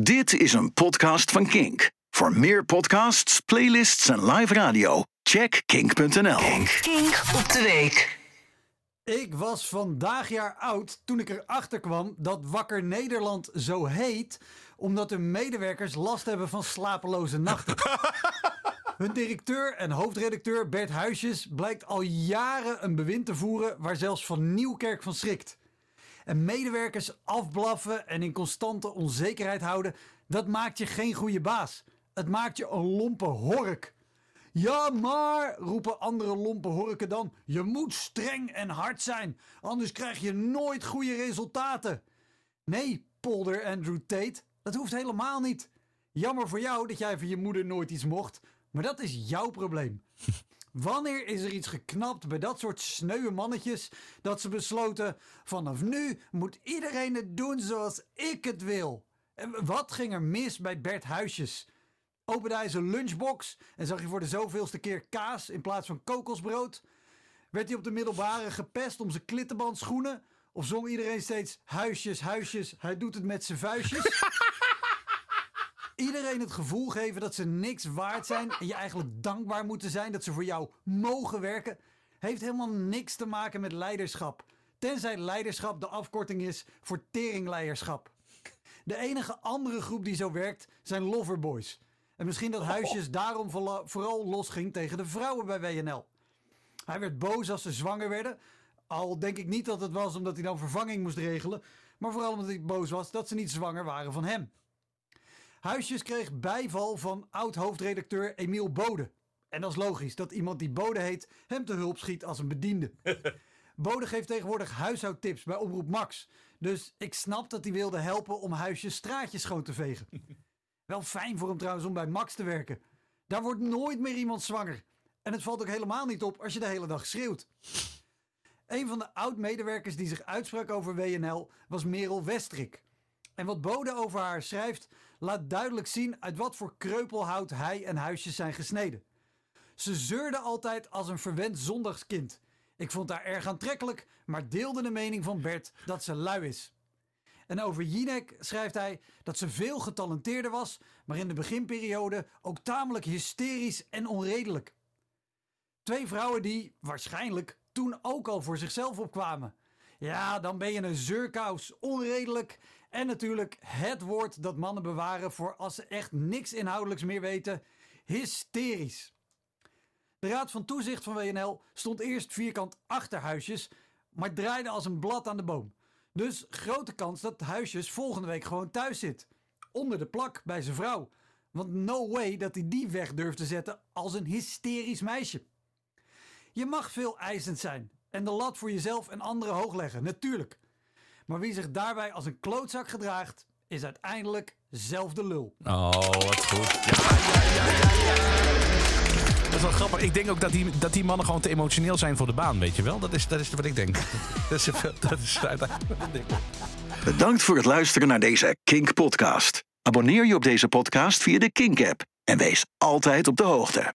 Dit is een podcast van Kink. Voor meer podcasts, playlists en live radio, check kink.nl. Kink op de week. Ik was vandaag jaar oud toen ik erachter kwam dat Wakker Nederland zo heet omdat hun medewerkers last hebben van slapeloze nachten. Hun directeur en hoofdredacteur Bert Huisjes blijkt al jaren een bewind te voeren waar zelfs Van Nieuwkerk van schrikt. En medewerkers afblaffen en in constante onzekerheid houden, dat maakt je geen goede baas. Het maakt je een lompe hork. Ja, maar, roepen andere lompe horken dan, je moet streng en hard zijn, anders krijg je nooit goede resultaten. Nee, polder Andrew Tate, dat hoeft helemaal niet. Jammer voor jou dat jij van je moeder nooit iets mocht, maar dat is jouw probleem. Wanneer is er iets geknapt bij dat soort sneuwe mannetjes dat ze besloten: vanaf nu moet iedereen het doen zoals ik het wil? En wat ging er mis bij Bert Huisjes? Opende hij zijn lunchbox en zag je voor de zoveelste keer kaas in plaats van kokosbrood? Werd hij op de middelbare gepest om zijn klittenbandschoenen? Of zong iedereen steeds huisjes, huisjes, hij doet het met zijn vuistjes? Iedereen het gevoel geven dat ze niks waard zijn en je eigenlijk dankbaar moeten zijn dat ze voor jou mogen werken, heeft helemaal niks te maken met leiderschap. Tenzij leiderschap de afkorting is voor teringleiderschap. De enige andere groep die zo werkt zijn loverboys. En misschien dat Huisjes daarom voorla- vooral losging tegen de vrouwen bij WNL. Hij werd boos als ze zwanger werden. Al denk ik niet dat het was omdat hij dan vervanging moest regelen. Maar vooral omdat hij boos was dat ze niet zwanger waren van hem. Huisjes kreeg bijval van oud-hoofdredacteur Emiel Bode. En dat is logisch, dat iemand die Bode heet hem te hulp schiet als een bediende. Bode geeft tegenwoordig huishoudtips bij Omroep Max. Dus ik snap dat hij wilde helpen om Huisjes straatjes schoon te vegen. Wel fijn voor hem trouwens om bij Max te werken. Daar wordt nooit meer iemand zwanger. En het valt ook helemaal niet op als je de hele dag schreeuwt. Een van de oud-medewerkers die zich uitsprak over WNL was Merel Westrik. En wat Bode over haar schrijft, laat duidelijk zien uit wat voor kreupelhout hij en huisjes zijn gesneden. Ze zeurde altijd als een verwend zondagskind. Ik vond haar erg aantrekkelijk, maar deelde de mening van Bert dat ze lui is. En over Jinek schrijft hij dat ze veel getalenteerder was, maar in de beginperiode ook tamelijk hysterisch en onredelijk. Twee vrouwen die, waarschijnlijk, toen ook al voor zichzelf opkwamen. Ja, dan ben je een zeurkous, onredelijk en natuurlijk het woord dat mannen bewaren voor als ze echt niks inhoudelijks meer weten, hysterisch. De Raad van Toezicht van WNL stond eerst vierkant achter Huisjes, maar draaide als een blad aan de boom. Dus grote kans dat Huisjes volgende week gewoon thuis zit. Onder de plak bij zijn vrouw. Want no way dat hij die weg durft te zetten als een hysterisch meisje. Je mag veel eisend zijn en de lat voor jezelf en anderen hoog leggen, natuurlijk. Maar wie zich daarbij als een klootzak gedraagt, is uiteindelijk zelf de lul. Oh, wat goed. Ja, ja, ja, ja, ja. Dat is wel grappig. Ik denk ook dat die, dat die mannen gewoon te emotioneel zijn voor de baan, weet je wel? Dat is, dat is wat ik denk. Dat is, dat is uiteindelijk wat ik denk. Bedankt voor het luisteren naar deze Kink podcast. Abonneer je op deze podcast via de Kink app en wees altijd op de hoogte.